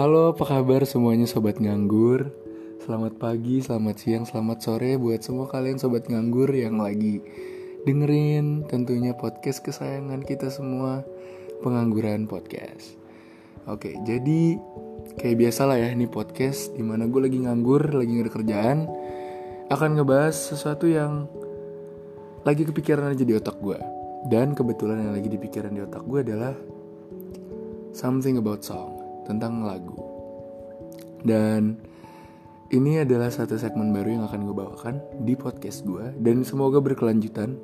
Halo, apa kabar semuanya sobat nganggur? Selamat pagi, selamat siang, selamat sore buat semua kalian sobat nganggur yang lagi dengerin tentunya podcast kesayangan kita semua, Pengangguran Podcast. Oke, jadi kayak biasa lah ya ini podcast di mana gue lagi nganggur, lagi ada kerjaan, akan ngebahas sesuatu yang lagi kepikiran aja di otak gue. Dan kebetulan yang lagi dipikiran di otak gue adalah something about song tentang lagu. Dan ini adalah satu segmen baru yang akan gue bawakan di podcast gue dan semoga berkelanjutan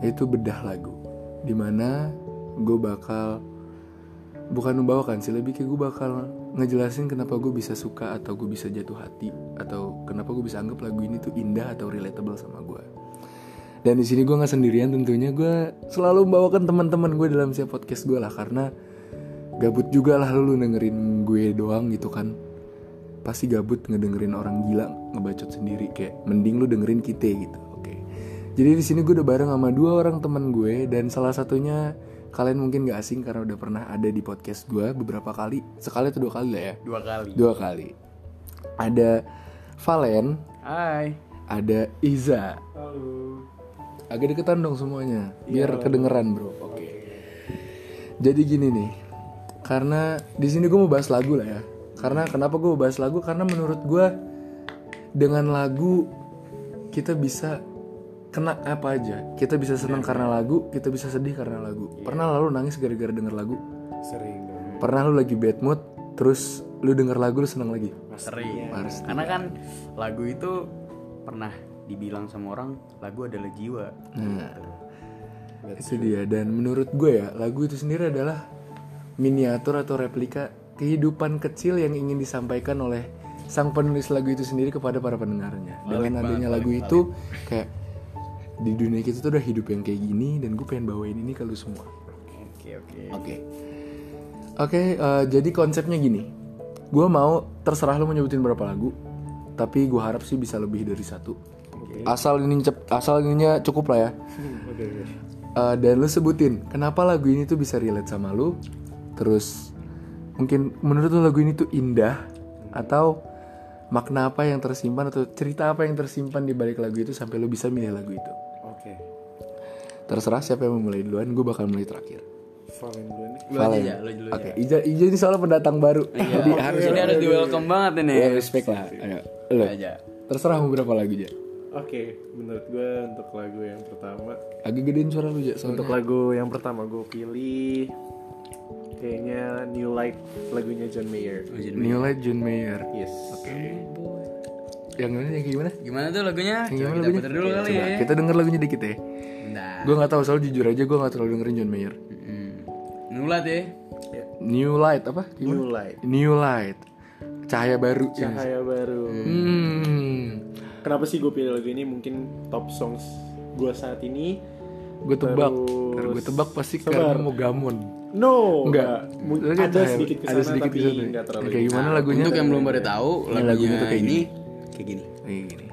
yaitu bedah lagu di mana gue bakal bukan membawakan sih lebih kayak gue bakal ngejelasin kenapa gue bisa suka atau gue bisa jatuh hati atau kenapa gue bisa anggap lagu ini tuh indah atau relatable sama gue dan di sini gue nggak sendirian tentunya gue selalu membawakan teman-teman gue dalam setiap podcast gue lah karena gabut juga lah lu dengerin gue doang gitu kan. Pasti gabut ngedengerin orang gila ngebacot sendiri kayak mending lu dengerin kita gitu oke. Jadi di sini gue udah bareng sama dua orang teman gue dan salah satunya kalian mungkin gak asing karena udah pernah ada di podcast gue beberapa kali. Sekali atau dua kali lah ya? Dua kali. dua kali. Ada Valen. Hai. ada Iza. Halo. agak deketan dong semuanya biar kedengeran bro. Oke. Jadi gini nih karena di sini gue mau bahas lagu lah ya. Karena kenapa gue mau bahas lagu? Karena menurut gue dengan lagu kita bisa kena apa aja. Kita bisa senang karena lagu kita bisa sedih karena lagu. Pernah lalu nangis gara-gara denger lagu? Sering dong. pernah lu lagi bad mood terus lu denger lagu lu senang lagi? Sering. Pasti. Karena kan lagu itu pernah dibilang sama orang lagu adalah jiwa. Nah, itu dia. Dan menurut gue ya, lagu itu sendiri adalah miniatur atau replika kehidupan kecil yang ingin disampaikan oleh sang penulis lagu itu sendiri kepada para pendengarnya. Dengan adanya lagu itu, kayak di dunia kita tuh udah hidup yang kayak gini dan gue pengen bawain ini ke lu semua. Oke oke. Oke. Oke, eh, jadi konsepnya gini. Gue mau terserah lu mau nyebutin berapa lagu, tapi gue harap sih bisa lebih dari satu. Asal ini cep, asal ininya cukup lah ya. Eh, dan lu sebutin kenapa lagu ini tuh bisa relate sama lu. Terus mungkin menurut lu lagu ini tuh indah atau makna apa yang tersimpan atau cerita apa yang tersimpan di balik lagu itu sampai lu bisa milih lagu itu. Oke. Terserah siapa yang mau mulai duluan, gue bakal mulai terakhir. Valen dulu nih. Lu aja aja, lu dulu Oke, Ija, Ija ini soalnya pendatang baru. Jadi harus Ini harus di welcome banget ini. ya respect lah. Ayo, lu. aja. Terserah mau berapa lagu aja. Oke, menurut gue untuk lagu yang pertama, Agak gedein suara lu aja untuk lagu yang pertama gue pilih kayaknya New Light lagunya John Mayer. New Light John Mayer. Yes. Oke. Yang ini yang gimana? Gimana tuh lagunya? Yang Coba gimana kita lagunya? putar dulu kali Coba ya. kita denger lagunya dikit ya. Bentar. Gue nggak tahu soal jujur aja gue nggak terlalu dengerin John Mayer. Hmm. Nulat ya. Ya, New Light apa? Gimana? New Light. New Light. Cahaya baru. Cahaya baru. Hmm. Kenapa sih gue pilih lagu ini? Mungkin top songs gue saat ini. Gue tebak. Terus- Gue tebak pasti Sabar. karena mau gamon. No, Enggak. Ada cahaya- sedikit ke sana ada sedikit tapi ke sana. enggak terlalu. Kayak gimana lagunya? Untuk yang belum pada tahu lagunya, lagunya tuh kayak ini gini. kayak gini. Kayak gini.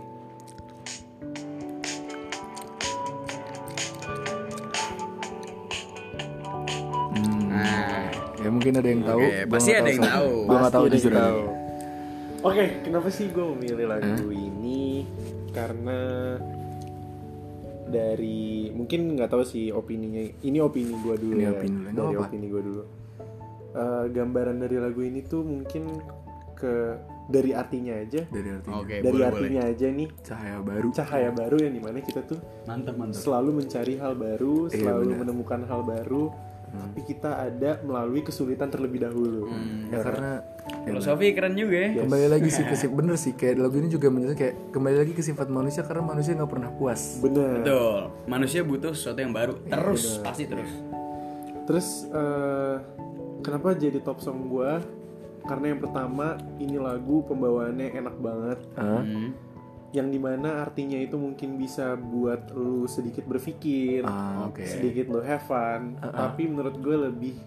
Hmm. Nah, Ya mungkin ada yang tahu. Gua pasti ada yang tahu. Gua nggak tahu ada jujur. Oke, kenapa sih gue memilih lagu ini? Karena dari mungkin nggak tahu sih opininya. Ini opini gue dulu Ini ya. opini nggak dari opini gue dulu. Eh, gambaran dari lagu ini tuh mungkin ke dari artinya aja. Dari artinya. oke, dari boleh boleh. artinya aja nih Cahaya baru. cahaya baru yang di mana kita tuh Mantap mantap. selalu mencari hal baru, Iya, selalu menemukan hal baru. Tapi kita ada melalui kesulitan terlebih dahulu. Ya karena Filosofi keren juga ya. kembali lagi sih ke bener sih kayak lagu ini juga menjelaskan kayak kembali lagi ke sifat manusia karena manusia nggak pernah puas. Bener. Betul. Manusia butuh sesuatu yang baru. Iya, Terus pasti terus. Terus eh, kenapa jadi top song gua? Karena yang pertama ini lagu pembawaannya enak banget, Hah? Hmm. yang di mana artinya itu mungkin bisa buat lu sedikit berpikir, Ah, oke. sedikit lu have fun. Tapi menurut gue lebih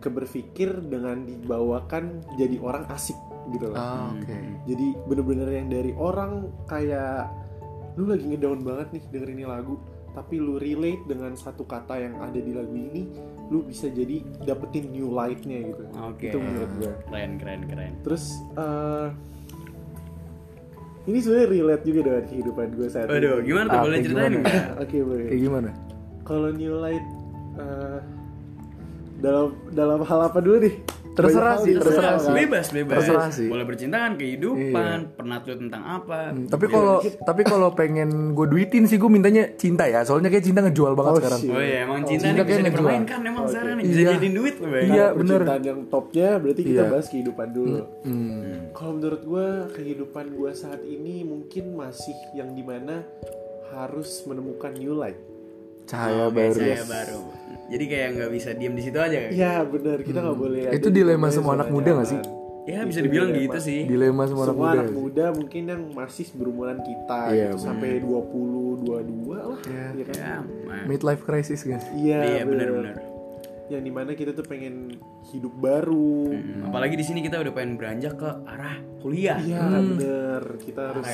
ke berpikir dengan dibawakan jadi orang asik gitu loh. Ah, oke. Jadi bener-bener yang dari orang kayak lu lagi ngedown banget nih dengerin ini lagu tapi lu relate dengan satu kata yang ada di lagu ini lu bisa jadi dapetin new light-nya gitu Oke. itu menurut gue Keren keren keren. terus eh, ini sebenarnya relate juga dengan kehidupan gue saat Waduh, ini gimana tuh boleh ceritain oke boleh kayak gimana kalau new light eh, dalam dalam hal apa dulu nih Terserah sih, terserah sih. Bebas bebas. Terserah sih. Boleh bercintaan, kehidupan, pernah tuh tentang apa? Hmm, tapi kalau tapi kalau pengen gue duitin sih gue mintanya cinta ya soalnya kayak cinta ngejual banget Oh, sekarang. Oh iya, emang cinta cinta nih bisa dipermainkan emang sekarang nih bisa Iya. jadiin duit loh. Iya, Nah, bener. percintaan yang topnya berarti kita Iya. bahas kehidupan dulu. Hmm. Kalau menurut gue kehidupan gue saat ini mungkin masih yang di mana harus menemukan new light. cahaya Oke, baru Saya baru. Jadi kayak nggak bisa diem di situ aja kan? Ya benar kita nggak boleh. ada Itu di dilema semua anak muda nggak sih? Ya bisa Itu dibilang dilema. gitu sih. dilema semua anak Semua muda anak muda mungkin yang masih berumuran kita Iya, gitu, sampai 20, 22 lah. Iya. ya kan? Ya, midlife crisis guys Iya, Iya benar. benar-benar. Yang di mana kita tuh pengen hidup baru. Hmm, Apalagi di sini kita udah pengen beranjak ke arah kuliah. Iya bener kita harus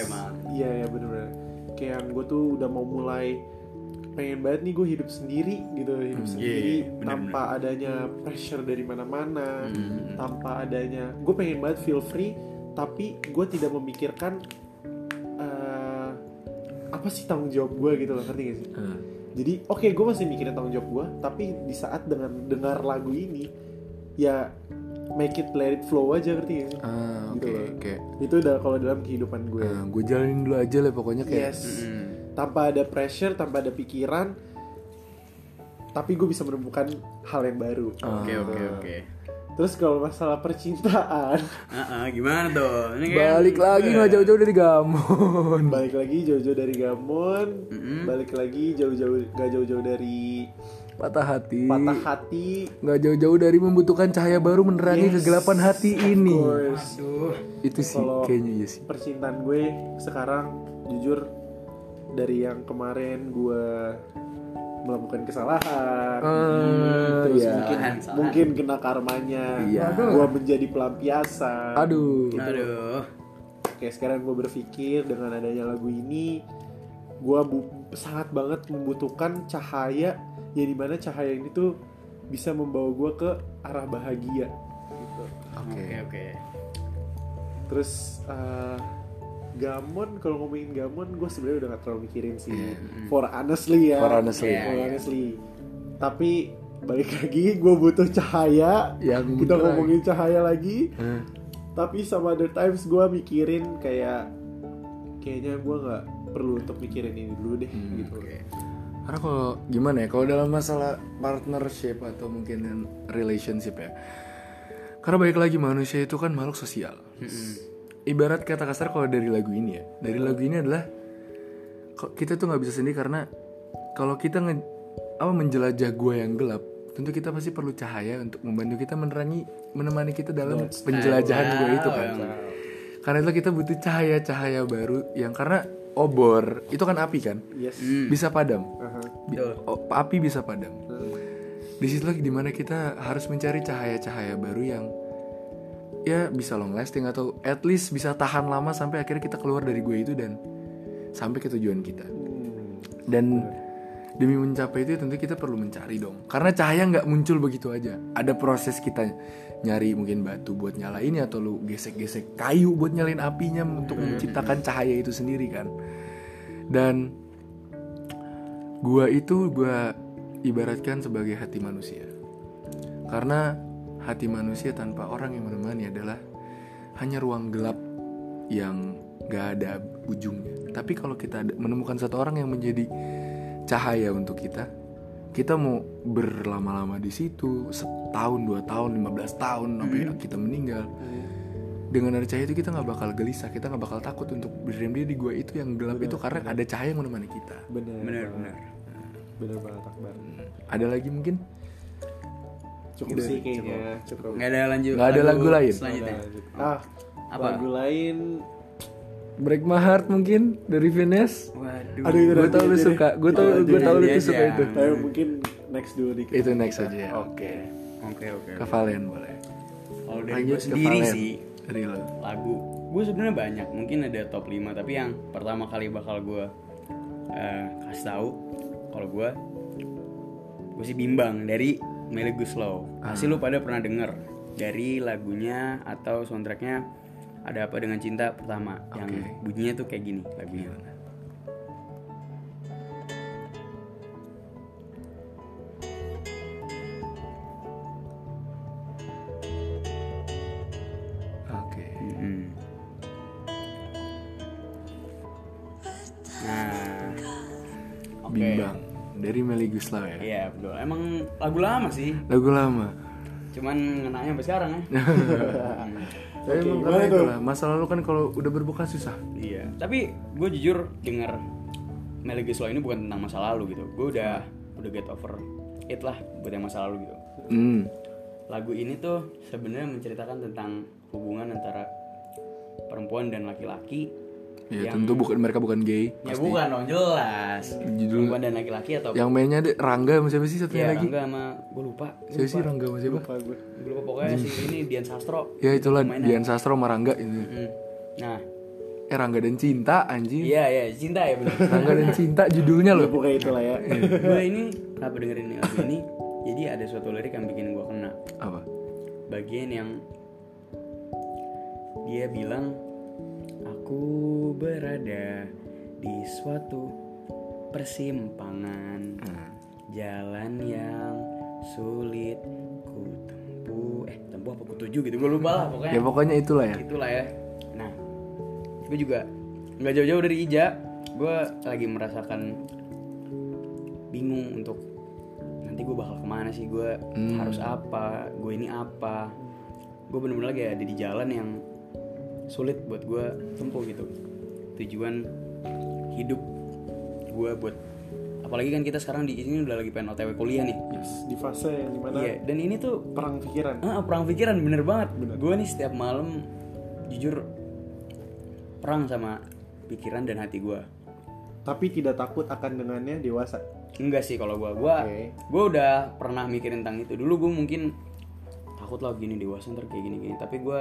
iya ya bener-bener kayak yang gue tuh udah mau mulai pengen banget nih gue hidup sendiri gitu hidup sendiri Iya, bener-bener. tanpa adanya pressure dari mana-mana Hmm. tanpa adanya gue pengen banget feel free tapi gue tidak memikirkan eh, apa sih tanggung jawab gue gitu loh ngerti gak sih Hmm. jadi oke gue masih mikirin tanggung jawab gue tapi di saat dengan dengar lagu ini ya make it let it flow aja ngerti gak sih ah oke Gitu loh. oke itu udah kalau dalam kehidupan gue Nah, gue jalanin dulu aja lah pokoknya kayak yes Hmm. Tanpa ada pressure tanpa ada pikiran tapi gue bisa menemukan hal yang baru Oke oke oke. terus kalau masalah percintaan Ah, ah, gimana tuh? Ini kan balik lagi nggak jauh-jauh dari Gamon balik lagi jauh-jauh dari Gamon Mm-mm. balik lagi jauh-jauh gak jauh-jauh dari patah hati patah hati nggak jauh-jauh dari membutuhkan cahaya baru menerangi Yes, kegelapan hati ini. Aduh. itu sih Kalau- kayaknya iya sih percintaan gue sekarang jujur dari yang kemarin gue melakukan kesalahan Ah, terus iya. mungkin Kesalahan, mungkin kena karmanya Iya. gue menjadi pelampiasan aduh Aduh. Kayak sekarang gue berpikir dengan adanya lagu ini gue sangat banget membutuhkan cahaya ya di mana cahaya ini tuh bisa membawa gue ke arah bahagia gitu. oke Oke oke. terus eh, Gamon kalau ngomongin Gamon gue sebenarnya udah gak terlalu mikirin sih Iya. for honestly ya For honestly. Iya, For honestly. tapi balik lagi gue butuh cahaya yang kita ngomongin cahaya lagi Hah? tapi sama other times gue mikirin kayak kayaknya gue nggak perlu untuk mikirin ini dulu deh Hmm, gitu Karena kalau gimana ya, kalau dalam masalah partnership atau mungkin relationship ya, karena balik lagi manusia itu kan makhluk sosial. Ibarat kata kasar kalau dari lagu ini ya, dari lagu ini adalah kita tuh nggak bisa sendiri karena kalau kita nge, apa menjelajah gua yang gelap, tentu kita pasti perlu cahaya untuk membantu kita menerangi, menemani kita dalam penjelajahan gua itu kan. Karena itu kita butuh cahaya-cahaya baru yang karena obor itu kan api kan, yes. Bisa padam. Bi- oh, api bisa padam. Di situ lagi di mana kita harus mencari cahaya-cahaya baru yang ya bisa long lasting atau at least bisa tahan lama sampai akhirnya kita keluar dari gue itu dan sampai ke tujuan kita. Hmm. Dan demi mencapai itu tentu kita perlu mencari dong. Karena cahaya nggak muncul begitu aja. Ada proses kita nyari mungkin batu buat nyalainnya atau lu gesek-gesek kayu buat nyalain apinya untuk menciptakan cahaya itu sendiri kan. Dan gua itu gua ibaratkan sebagai hati manusia. Karena hati manusia tanpa orang yang menemani adalah hanya ruang gelap yang gak ada ujungnya. Tapi kalau kita menemukan satu orang yang menjadi cahaya untuk kita, kita mau berlama-lama di situ setahun, dua tahun, 15 tahun sampai kita meninggal. Dengan ada cahaya itu kita nggak bakal gelisah, kita nggak bakal takut untuk berdiam diri di gua itu yang gelap itu karena ada cahaya yang menemani kita. bener Bener bener. bener banget Akbar Ada lagi mungkin? Cukup sih kayaknya cukup Nggak ada lanjut. Nggak ada lagu lain? Selanjutnya. ah Apa? lagu lain Break My Heart mungkin dari Vines. Waduh. Aduh, Gue tau lu suka, gue tau, gue tau lu suka itu. Ayo mungkin next dulu dikit Itu next aja ya. Oke. Oke oke. Ke Valen boleh. Kalau dari Lanjut gue sendiri sih Dari lo. lagu gue sebenarnya banyak mungkin ada top 5 tapi yang pertama kali bakal gue eh, kasih tahu kalau gue gue sih bimbang dari Melly Guslow. Pasti lu pada pernah denger dari lagunya atau soundtracknya ada apa dengan cinta pertama yang bunyinya tuh kayak gini lagunya. Oke. Ya. Iya betul. Emang lagu lama sih, Lagu lama. cuman ngenanya sampai sekarang ya. Tapi emang karena itulah masa lalu kan kalau udah berbuka susah. iya. Tapi gue jujur denger Melly Guslow ini bukan tentang masa lalu gitu. Gue udah udah get over it lah buat yang masa lalu gitu. Hmm. Lagu ini tuh sebenarnya menceritakan tentang hubungan antara perempuan dan laki-laki. Ya yang tentu bukan mereka bukan gay. ya bukan dong jelas. Judul- Perempuan dan laki-laki atau Yang mainnya ada Rangga sama siapa sih satunya ya lagi? Rangga sama gue lupa. Siapa sih. Rangga sama siapa? Lupa gue. Gue lupa pokoknya sih ini Dian Sastro. Ya itulah. Dian Sastro sama Rangga itu. Mm. Nah, Eh Rangga dan Cinta anjing. iya iya cinta ya benar. Rangga dan Cinta judulnya loh. Pokoknya itulah ya. gue ini kenapa dengerin lagu ini? Jadi ada suatu lirik yang bikin gue kena. Apa? Bagian yang dia bilang aku berada di suatu persimpangan. Hmm. jalan yang sulit ku tempuh. Eh tempuh apa ku tuju gitu? Gue lupa lah pokoknya. Ya pokoknya itulah ya. itulah ya. Nah gue juga nggak jauh-jauh dari Ija. Gue lagi merasakan bingung untuk nanti gue bakal ke mana sih? Gue harus apa? Gue ini apa? Gue bener-bener lagi ada di jalan yang sulit buat gue tempuh gitu tujuan hidup gue buat apalagi kan kita sekarang di sini udah lagi pengen otw kuliah nih Yes, di fase yang di mana iya dan ini tuh perang pikiran. Ah, perang pikiran bener banget. Gue nih setiap malam jujur perang sama pikiran dan hati gue. Tapi tidak takut akan dengannya dewasa. Enggak sih kalau gue, gue Oke. gue udah pernah mikirin tentang itu. Dulu gue mungkin takut lah gini dewasa ntar kayak gini gini. Tapi gue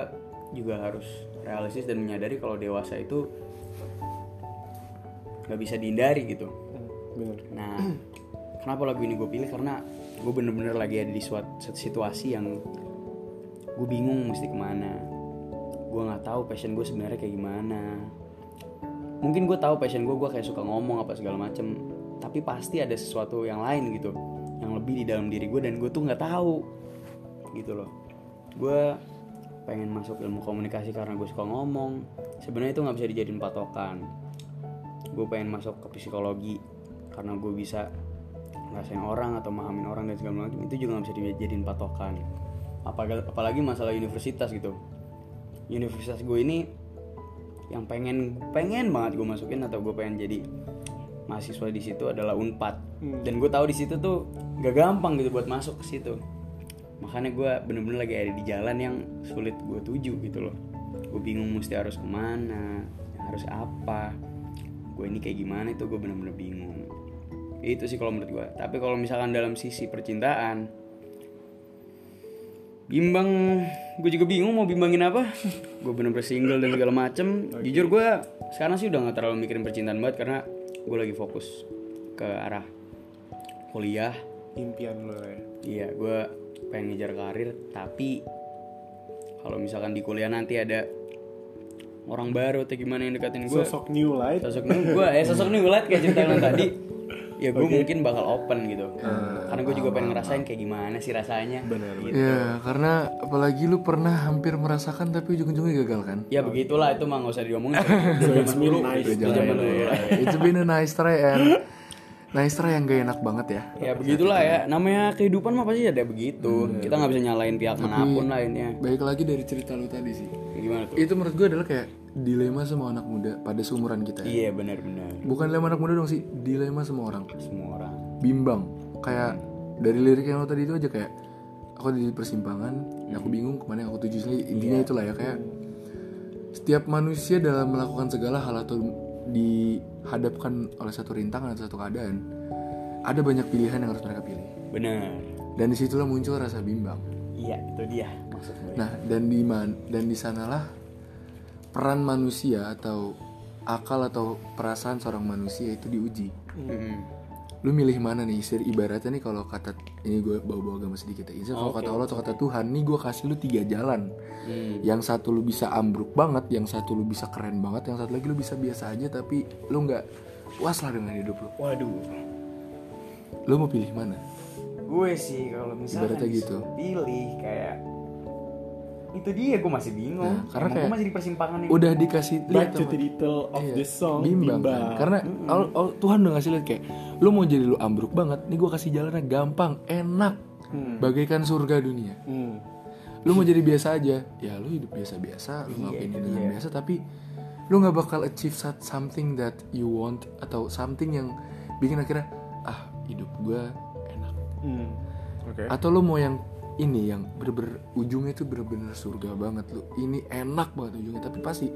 juga harus realistis dan menyadari kalau dewasa itu nggak bisa dihindari gitu. Bener. Nah, kenapa lagu ini gue pilih? Karena gue bener-bener lagi ada di suatu situasi yang gue bingung mesti ke mana. Gue nggak tahu passion gue sebenarnya kayak gimana. Mungkin gue tahu passion gue, gue kayak suka ngomong apa segala macem. Tapi pasti ada sesuatu yang lain gitu, yang lebih di dalam diri gue dan gue tuh nggak tahu, gitu loh. Gue pengen masuk ilmu komunikasi karena gue suka ngomong. Sebenarnya itu nggak bisa dijadiin patokan. Gue pengen masuk ke psikologi karena gue bisa ngerasain orang atau mahamin orang dan segala macam itu juga nggak bisa dijadiin patokan. Apalagi, apalagi masalah universitas gitu. Universitas gue ini yang pengen pengen banget gue masukin atau gue pengen jadi mahasiswa di situ adalah unpad. Dan gue tahu di situ tuh gak gampang gitu buat masuk ke situ makanya gue bener-bener lagi ada di jalan yang sulit gue tuju gitu loh. Gue bingung mesti harus ke mana harus apa. Gue ini kayak gimana itu gue bener-bener bingung. Itu sih kalau menurut gue tapi kalau misalkan dalam sisi percintaan bimbang gue juga bingung mau bimbangin apa. Gue bener-bener single dan segala macem. Jujur gue sekarang sih udah nggak terlalu mikirin percintaan banget karena gue lagi fokus ke arah kuliah. Impian lo ya. iya gue pengen ngejar karir tapi kalau misalkan di kuliah nanti ada orang baru atau gimana yang dekatin gue Sosok new light. sosok new gue eh sosok new light kayak cerita yang tadi ya gue mungkin bakal open gitu karena gue juga pengen ngerasain kayak gimana sih rasanya Benar, gitu. Ya karena apalagi lu pernah hampir merasakan tapi ujung-ujungnya gagal kan. ya begitulah itu mah nggak usah diomongin itu zaman dulu zaman dulu. It's been a nice try and try yang gak enak banget ya. ya begitulah ya namanya kehidupan mah pasti ada begitu kita nggak bisa nyalain pihak mana pun lainnya Baik lagi dari cerita lu tadi sih. gimana tuh Itu menurut gue adalah kayak dilema semua anak muda pada seumuran kita. ya. iya benar-benar Bukan dilema anak muda dong sih, dilema semua orang. semua orang Bimbang. Kayak dari lirik yang lo tadi itu aja kayak aku di persimpangan, ya aku bingung ke mana yang aku tuju sendiri. Intinya itulah ya kayak setiap manusia dalam melakukan segala hal atau dihadapkan oleh satu rintangan atau satu keadaan, ada banyak pilihan yang harus mereka pilih. benar Dan di situlah muncul rasa bimbang. iya itu dia maksud gue Nah, dan di man dan di sanalah peran manusia atau akal atau perasaan seorang manusia itu diuji. Mm-mm. Lu milih mana nih Sir, ibaratnya nih kalau kata ini gue bawa-bawa agama sedikit ya kalau Oke, kata Allah atau kata Tuhan nih gue kasih lu tiga jalan Hmm. yang satu lu bisa ambruk banget yang satu lu bisa keren banget yang satu lagi lu bisa biasa aja tapi lu nggak puas lah dengan hidup lu Waduh. lu mau pilih mana Gue sih kalau misalnya Ibaratnya gitu. pilih kayak itu dia gue masih bingung. Nah, karena Emang kayak gue masih di persimpangan ini. udah dikasih Back lihat to the detail of Iya, the song bimbang, kan? karena all- all- Tuhan udah ngasih lihat kayak lu mau jadi lu ambruk banget nih gue kasih jalannya gampang enak Hmm. bagaikan surga dunia Hmm. lu mau jadi biasa aja ya lu hidup biasa-biasa lu ngelakuin ini dengan biasa tapi lu nggak bakal achieve something that you want atau something yang bikin akhirnya ah hidup gue enak Hmm. Oke. atau lu mau yang ini yang bener-bener ujungnya itu bener-bener surga banget lu ini enak banget ujungnya tapi pasti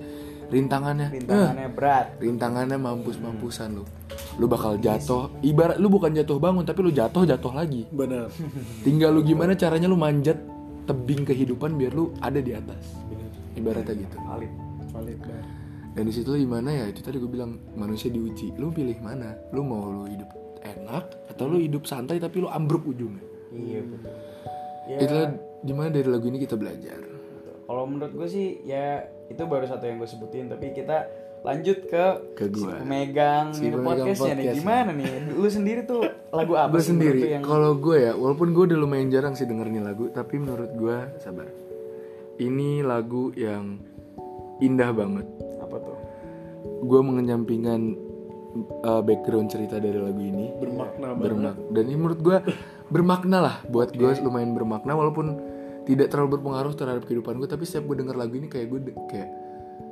rintangannya? Eh, rintangannya berat. rintangannya mampus-mampusan lu. Lu bakal jatuh. Ibarat lu bukan jatuh bangun tapi lu jatuh jatuh lagi. Benar. tinggal lu gimana caranya lu manjat tebing kehidupan biar lu ada di atas. Ibaratnya gitu. Valid. Valid dan di situ gimana ya? Itu tadi gue bilang manusia diuji. Lu pilih mana? Lu mau lu hidup enak atau lu hidup santai tapi lu ambruk ujungnya? Iya betul. Ya, itulah di mana dari lagu ini kita belajar? Kalau menurut gue sih ya itu baru satu yang gue sebutin tapi kita lanjut ke Ke si gua. pemegang Si ini pemegang podcastnya nih. podcast. gimana nih? Lu sendiri tuh lagu apa gue sih? menurut sendiri yang kalau gue ya walaupun gue udah lumayan jarang sih denger nih lagu tapi menurut gue sabar. Ini lagu yang indah banget. Apa tuh? Gue mengenyampingkan uh, background cerita dari lagu ini. Bermakna banget. bermak dan ini menurut gue bermakna lah buat gue lumayan bermakna walaupun tidak terlalu berpengaruh terhadap kehidupan gue tapi setiap gue denger lagu ini kayak gue kayak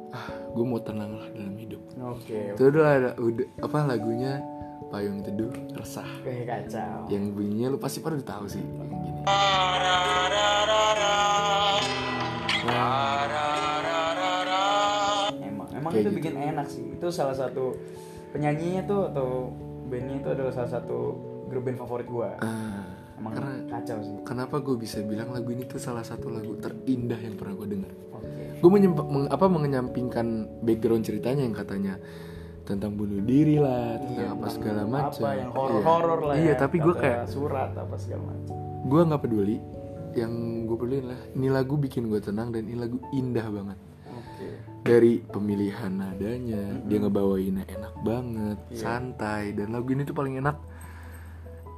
ah gue mau tenang lah dalam hidup. Oke itu udah ada udah apa lagunya? Payung teduh resah. Kayak kacau. Yang bunyinya lu pasti udah tahu sih yang gini. Emang emang Kayak itu gitu. bikin enak sih. Itu salah satu penyanyinya tuh atau bandnya itu adalah salah satu grup band favorit gue Ah, emang karena- kacau sih. kenapa gue bisa bilang lagu ini tuh salah satu lagu terindah yang pernah gue dengar? Oke. Gue menyempa- meng- apa mengenyampingkan background ceritanya yang katanya tentang bunuh diri lah tentang Iya, apa segala macam. apa yang horor-horor lah iya ya, tapi gue kayak surat apa segala macam. gue nggak peduli. Yang gue peduli lah ini lagu bikin gue tenang dan ini lagu indah banget. Oke. Dari pemilihan nadanya dia ngebawainnya enak banget Iya. santai dan lagu ini tuh paling enak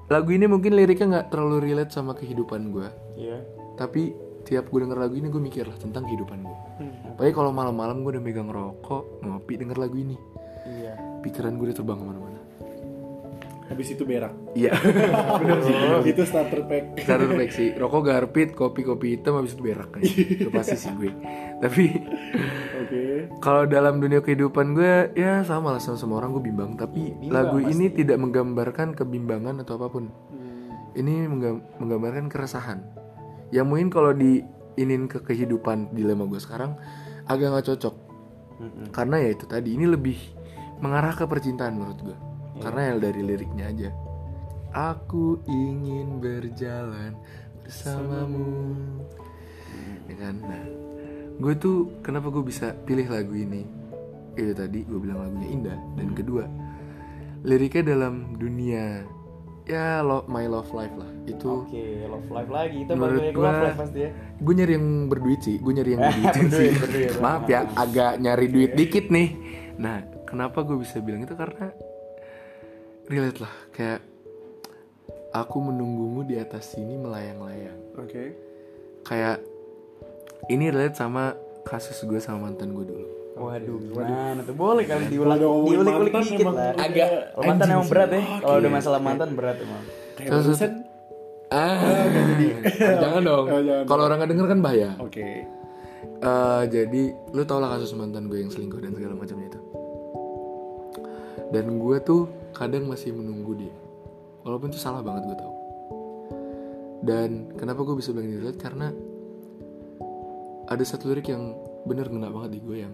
lagu ini mungkin liriknya nggak terlalu relate sama kehidupan gue iya. Tapi tiap gue denger lagu ini gue mikir lah tentang kehidupan gue Hmm. Pokoknya kalau malam-malam gue udah megang rokok ngopi denger lagu ini. Iya. Pikiran gue udah terbang ke mana-mana Habis itu berak. iya Benar sih. Itu starter pack. Starter pack sih rokok garpit kopi kopi hitam habis itu berak kan itu pasti sih gue tapi Oke. kalau dalam dunia kehidupan gue ya sama lah sama semua orang gue bimbang tapi lagu ini tidak menggambarkan kebimbangan atau apa pun Hmm. ini menggam- menggambarkan keresahan yang mungkin kalau diinin ke kehidupan dilema gue sekarang agak nggak cocok Mm-mm. karena ya itu tadi ini lebih mengarah ke percintaan menurut gue karena ya dari liriknya aja. Aku ingin berjalan bersamamu. Ya kan? Nah gue tuh kenapa gue bisa pilih lagu ini? Itu tadi gue bilang lagunya indah. Dan kedua liriknya dalam dunia. Ya lo, my love life lah. Itu oke love life lagi. Itu Menurut ke love life pasti ya gue nyari yang berduit sih. Gue nyari yang berduit sih. Berduit, berduit. maaf ya agak nyari duit dikit nih. Nah kenapa gue bisa bilang itu? Karena relate lah kayak aku menunggumu di atas sini melayang-layang. Oke. kayak ini relate sama kasus gue sama mantan gue dulu. Waduh gimana tuh? Boleh kali diulang diulik-ulik dikit emang lah. agak Kalau mantan emang berat ya. kalau udah masalah mantan berat emang. Kayak ah jangan dong. Oh, kalau orang nggak denger kan bahaya. Oke. Eh, jadi lu tau lah kasus mantan gue yang selingkuh dan segala macamnya itu dan gue tuh kadang masih menunggu dia. Walaupun itu salah banget gue tau dan kenapa gue bisa bilang ini relate? Karena ada satu lirik yang bener ngena banget di gue yang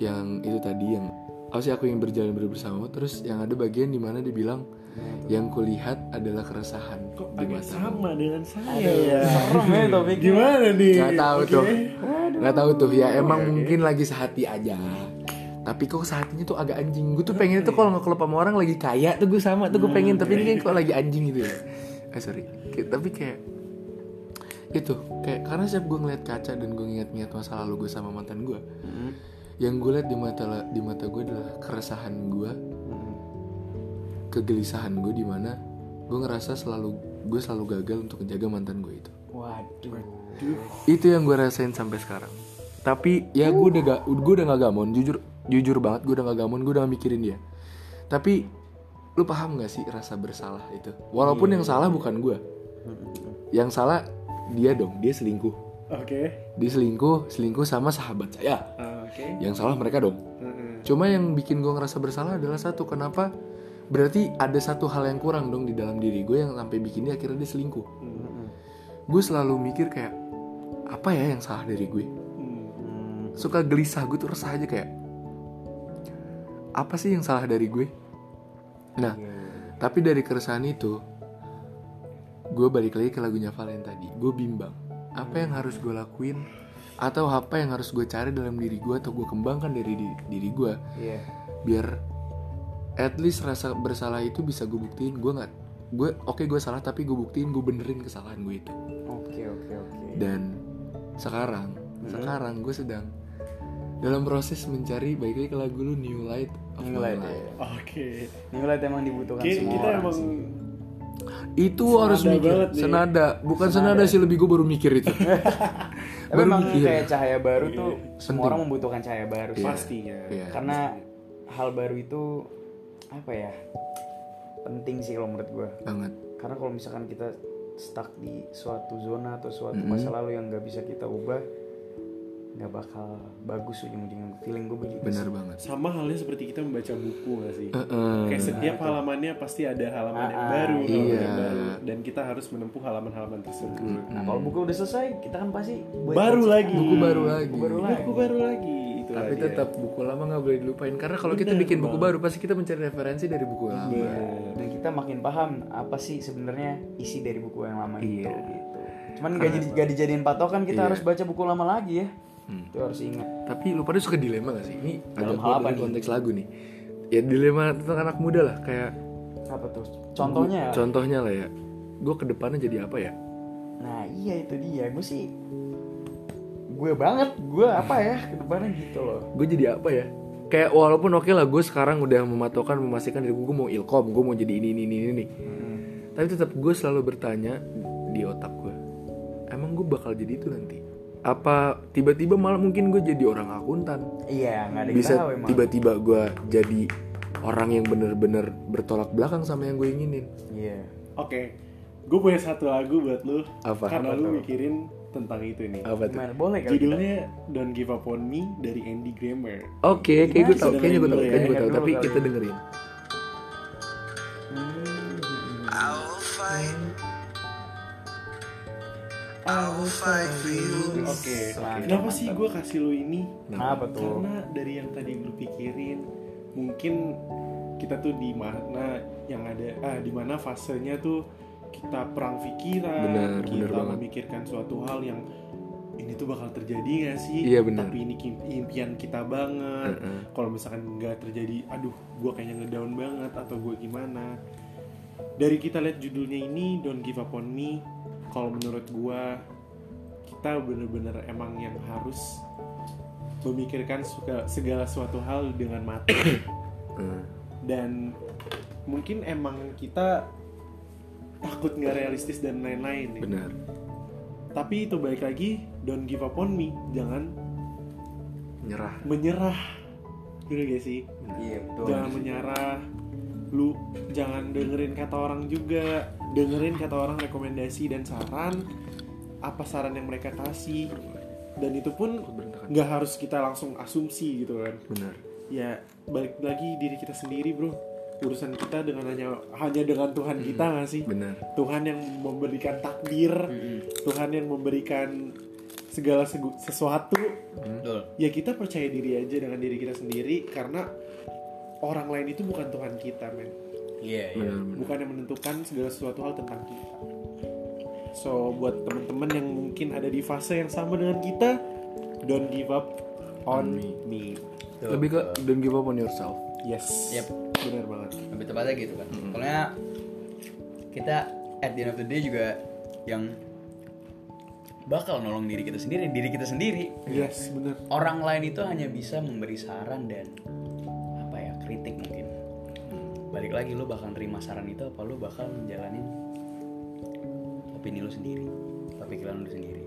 yang itu tadi yang apa sih aku yang berjalan berdua bersamamu terus yang ada bagian di mana dia bilang yang kulihat adalah keresahan Kok di matamu." sama dengan saya? Aduh, ya? serem ya topiknya. Gimana nih? nggak tahu Oke. tuh nggak tahu tuh ya emang mungkin lagi sehati aja tapi kok saat ini tuh agak anjing. Gue tuh pengen tuh kalau ngeklub sama orang lagi kaya tuh gue sama tuh gue pengen. Tapi ini kayak kok lagi anjing gitu ya. Eh sorry. Kayak- tapi kayak itu kayak karena setiap gue ngeliat kaca dan gue nginget-nginget masa lalu gue sama mantan gue Hmm. yang gue liat di mata di mata gue adalah keresahan gue Hmm. kegelisahan gue di mana gue ngerasa selalu gue selalu gagal untuk menjaga mantan gue itu. Waduh. itu yang gue rasain sampai sekarang. Tapi ya gue udah gak gue udah gak gamon jujur jujur banget gue udah gak gamon gue udah gak mikirin dia. Tapi lu paham gak sih rasa bersalah itu? Walaupun yang salah bukan gue yang salah dia dong dia selingkuh. Oke. Dia selingkuh selingkuh sama sahabat saya. Ah, oke. Yang salah mereka dong. Heeh. cuma yang bikin gue ngerasa bersalah adalah satu kenapa? Berarti ada satu hal yang kurang dong di dalam diri gue yang sampai bikin dia akhirnya dia selingkuh. Hmm. gue selalu mikir kayak apa ya yang salah dari gue? Suka gelisah gue tuh resah aja kayak apa sih yang salah dari gue? Nah tapi dari keresahan itu gue balik lagi ke lagunya Valen tadi. Gue bimbang apa yang harus gue lakuin atau apa yang harus gue cari dalam diri gue atau gue kembangkan dari diri, diri gue Iya. biar at least rasa bersalah itu bisa gue buktiin. Gue nggak gue oke gue salah tapi gue buktiin gue benerin kesalahan gue itu. Oke oke oke. dan sekarang sekarang gue sedang dalam proses mencari baik lagi ke lagu lu New Light of New Light, ya. oke New Light emang dibutuhkan Ki- semua kita orang emang sih. itu Senada harus mikir banget nih. senada bukan senada, sih lebih gue baru mikir itu baru emang mikir kayak cahaya baru tuh semua Penting. orang membutuhkan cahaya baru sih. pastinya Iya. Karena hal baru itu apa ya? Penting sih kalau menurut gue. banget Karena kalau misalkan kita stuck di suatu zona atau suatu Mm-hmm. masa lalu yang nggak bisa kita ubah, nggak bakal bagus ujung-ujungnya. Feeling gue begitu. benar sih. banget sama halnya seperti kita membaca buku gak sih Heeh. kayak setiap halamannya pasti ada halaman yang Ah, baru halaman iya. yang baru dan kita harus menempuh halaman-halaman tersebut Nah kalau buku udah selesai, kita kan pasti baru lagi buku baru lagi Buku baru lagi. buku baru lagi itu tapi tetap buku lama nggak boleh dilupain karena kalau kita bikin buku baru pasti kita mencari referensi dari buku lama Iya. Dan kita makin paham apa sih sebenarnya isi dari buku yang lama itu Iya. gitu. Cuman gak, jadi, gak dijadiin patokan kita Iya. harus baca buku lama lagi ya. Hmm. Itu harus ingat. tapi lu pada suka dilema gak sih ini Dalam hal apa nih? konteks lagu nih ya dilema tentang anak muda lah kayak Apa tuh? Contohnya? contohnya lah ya gue ke depannya jadi apa ya Nah iya itu dia. Gue sih gue banget. Gue apa ya ke depannya gitu loh. gue jadi apa ya kayak walaupun oke lah gue sekarang udah mematokkan memastikan diri gue mau ilkom gue mau jadi ini ini ini ini tapi tetap gue selalu bertanya di otak gue emang gue bakal jadi itu nanti apa tiba-tiba malah mungkin gue jadi orang akuntan. Iya nggak ada bisa tahu emang. tiba-tiba gue jadi orang yang bener-bener bertolak belakang sama yang gue inginin. Iya. oke gue punya satu lagu buat lu. Apa? karena Apa lu mikirin tentang itu nih apa tuh? Gimana? Boleh kali kita? judulnya Don't Give Up On Me dari Andy Grammer oke kayak gue tau kayaknya gue tau ya. kayaknya gue tau Dengerin tapi kita dengerin Oke, Oke, kenapa sih gue kasih lu ini? Kenapa tuh? Karena dari yang tadi lu pikirin, mungkin kita tuh di mana yang ada, ah di mana fasenya tuh kita perang pikiran, Benar, kita banget. memikirkan suatu hal yang ini tuh bakal terjadi gak sih? Iya, benar. Tapi ini impian kita banget. Heeh. Kalau misalkan nggak terjadi, aduh, gue kayaknya ngedown banget atau gue gimana? Dari kita lihat judulnya ini, Don't Give Up On Me, kalau menurut gue kita bener-bener emang yang harus memikirkan segala suatu hal dengan matang Hmm. dan mungkin emang kita takut nggak realistis dan lain-lain nih. benar. Tapi itu balik lagi don't give up on me. Jangan nyerah menyerah. Bener gak sih? Iya betul. jangan menyerah. Lu jangan dengerin kata orang juga dengerin kata orang rekomendasi dan saran apa saran yang mereka kasih. Dan itu pun nggak harus kita langsung asumsi gitu kan. Benar. Ya balik lagi diri kita sendiri bro. Urusan kita dengan hanya hanya dengan Tuhan kita nggak sih? Benar. Tuhan yang memberikan takdir. Tuhan yang memberikan segala segu- sesuatu. Betul. ya kita percaya diri aja dengan diri kita sendiri karena orang lain itu bukan Tuhan kita men Iya iya. benar benar bukan yang menentukan segala sesuatu hal tentang kita. So buat teman-teman yang mungkin ada di fase yang sama dengan kita don't give up on On me. Tuh. lebih ke don't give up on yourself. Yes. Yep. benar banget. Lebih tepatnya gitu kan. Soalnya kita at the end of the day juga yang bakal nolong diri kita sendiri diri kita sendiri. Yes benar. Orang lain itu hanya bisa memberi saran dan apa ya kritik mungkin balik lagi lu bakal terima saran itu apa lu bakal menjalanin opini lu sendiri pikiran lu sendiri.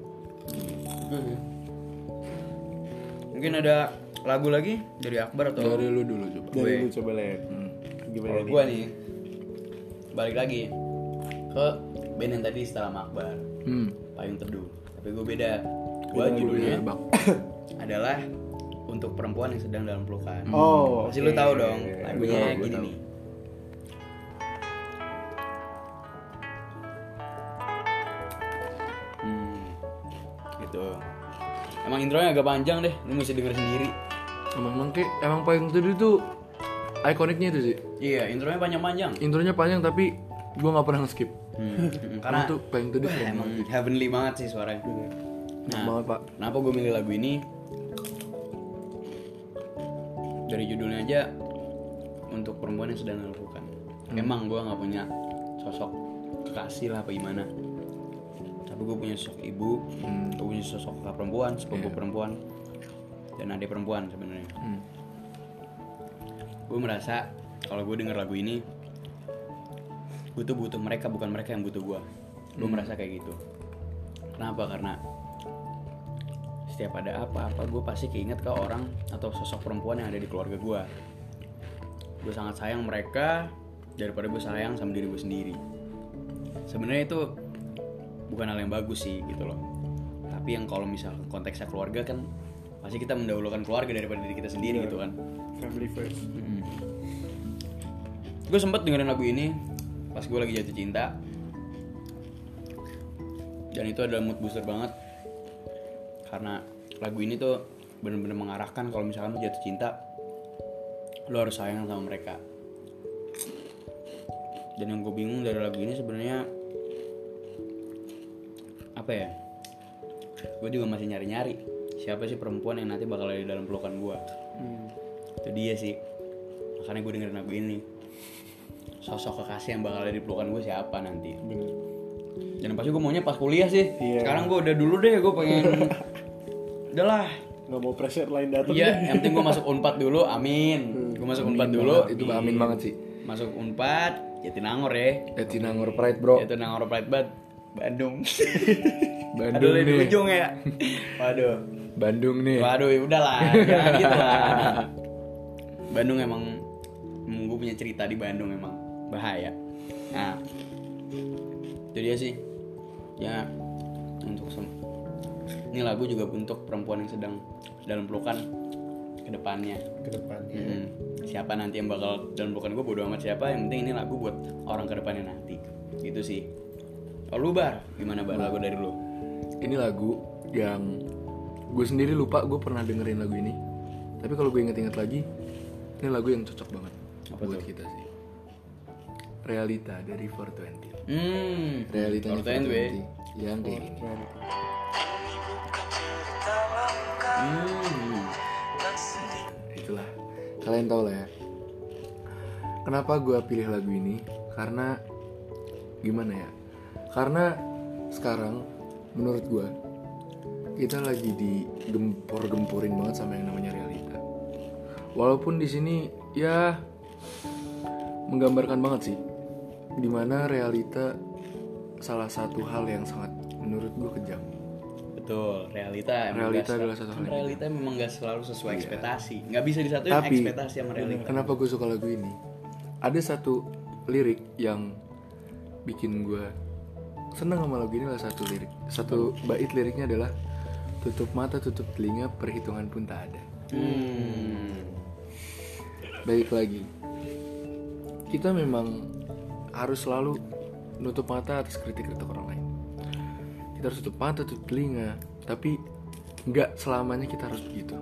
Mungkin ada lagu lagi dari Akbar atau dari lu dulu coba. Dari lu coba lihat gimana kalau nih gue nih balik lagi ke band yang tadi setelah Akbar. Hmm. payung teduh. Tapi gue beda. Gue judulnya bak adalah untuk perempuan yang sedang dalam pelukan. Oh pasti lu oke. tahu dong lagunya gue gini tahu. nih emang intronya agak panjang deh lu mesti denger sendiri emang emang kayak emang payung teduh itu ikoniknya itu sih iya intronya panjang-panjang intronya panjang tapi gua nggak pernah skip hmm. karena tuh wah, keren emang heavenly banget sih suaranya nah banget pak Kenapa gue milih lagu ini? Dari judulnya aja untuk perempuan yang sedang melakukan. Emang gue nggak punya sosok kekasih lah apa gimana. Gue punya sosok ibu, gue punya sosok kakak perempuan, sepupu perempuan, dan adik perempuan sebenarnya. Hmm. Gue merasa kalau gue denger lagu ini, gue tuh butuh mereka bukan mereka yang butuh gue. Gue merasa kayak gitu. Kenapa? Karena setiap ada apa-apa gue pasti keinget ke orang atau sosok perempuan yang ada di keluarga gue gue sangat sayang mereka daripada gue sayang sama diri gue sendiri sebenarnya itu bukan hal yang bagus sih gitu loh. Tapi yang kalau misal konteksnya keluarga kan pasti kita mendahulukan keluarga daripada diri kita sendiri gitu kan. Family first. Gue sempet dengerin lagu ini pas gue lagi jatuh cinta. Dan itu adalah mood booster banget. Karena lagu ini tuh bener-bener mengarahkan kalau misalkan lu jatuh cinta lu harus sayang sama mereka. Dan yang gue bingung dari lagu ini sebenarnya apa ya? Gue juga masih nyari-nyari siapa sih perempuan yang nanti bakal ada di dalam pelukan gue itu dia sih. Makanya gue dengerin lagu ini. Sosok kekasih yang bakal ada di pelukan gue siapa nanti? Bener. Dan pasti gue maunya pas kuliah sih. Iya. sekarang gue udah dulu deh gue pengen udahlah nggak mau pressure lain datang. Iya yang penting gue masuk unpad dulu amin. Gue masuk unpad dulu itu amin banget sih. Masuk unpad Jatinangor ya. Jatinangor Pride bro. Jatinangor Pride Bad Bandung. Bandung aduh nih. ujung ya. Waduh. Bandung nih. Waduh ya udahlah jangan gitu lah. Bandung emang gue punya cerita di Bandung emang bahaya. Nah itu dia sih. Ya untuk sem- ini lagu juga untuk perempuan yang sedang dalam pelukan ke depannya ke depannya. Mm-mm. siapa nanti yang bakal dalam pelukan gue bodo amat siapa yang penting ini lagu buat orang ke depannya nanti. Gitu sih kalau lu bar? Gimana bar? Lagu dari lu? Ini lagu yang gue sendiri lupa gue pernah dengerin lagu ini. Tapi kalau gue inget-inget lagi ini lagu yang cocok banget Apa buat tuh? kita sih. Realita dari 420 hmm Forten, we. 420 yang kayak gini. Hmm. Itulah. Kalian tau lah ya. Kenapa gue pilih lagu ini? Karena gimana ya karena sekarang menurut gue kita lagi digempor-gemporin banget sama yang namanya realita. Walaupun di sini ya menggambarkan banget sih di mana realita salah satu hal yang sangat menurut gue kejam. Betul realita Realita adalah satu hal yang realita memang gak selalu sesuai ekspektasi. Nggak bisa disatuin Tapi- ekspektasi sama realita. Kenapa gue suka lagu ini? Ada satu lirik yang bikin gue seneng sama lagu ini adalah satu lirik. Satu bait liriknya adalah tutup mata, tutup telinga, perhitungan pun tak ada. hmm Baik lagi, kita memang harus selalu nutup mata atas kritik-kritik orang lain. Kita harus tutup mata, tutup telinga, tapi nggak selamanya kita harus begitu.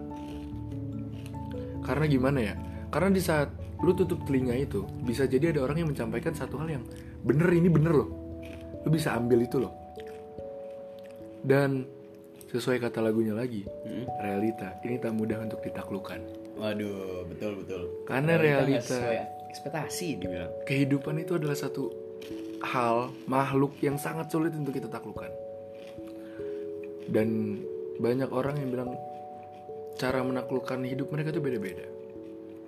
Karena gimana ya? Karena di saat lu tutup telinga itu, bisa jadi ada orang yang menyampaikan satu hal yang bener ini bener loh. Lu bisa ambil itu loh. Dan sesuai kata lagunya lagi, Hmm. realita ini tak mudah untuk ditaklukkan. Waduh, betul betul. Karena realita- sesuai ekspektasi dibilang. kehidupan itu adalah satu hal makhluk yang sangat sulit untuk kita taklukkan dan banyak orang yang bilang cara menaklukkan hidup mereka itu beda-beda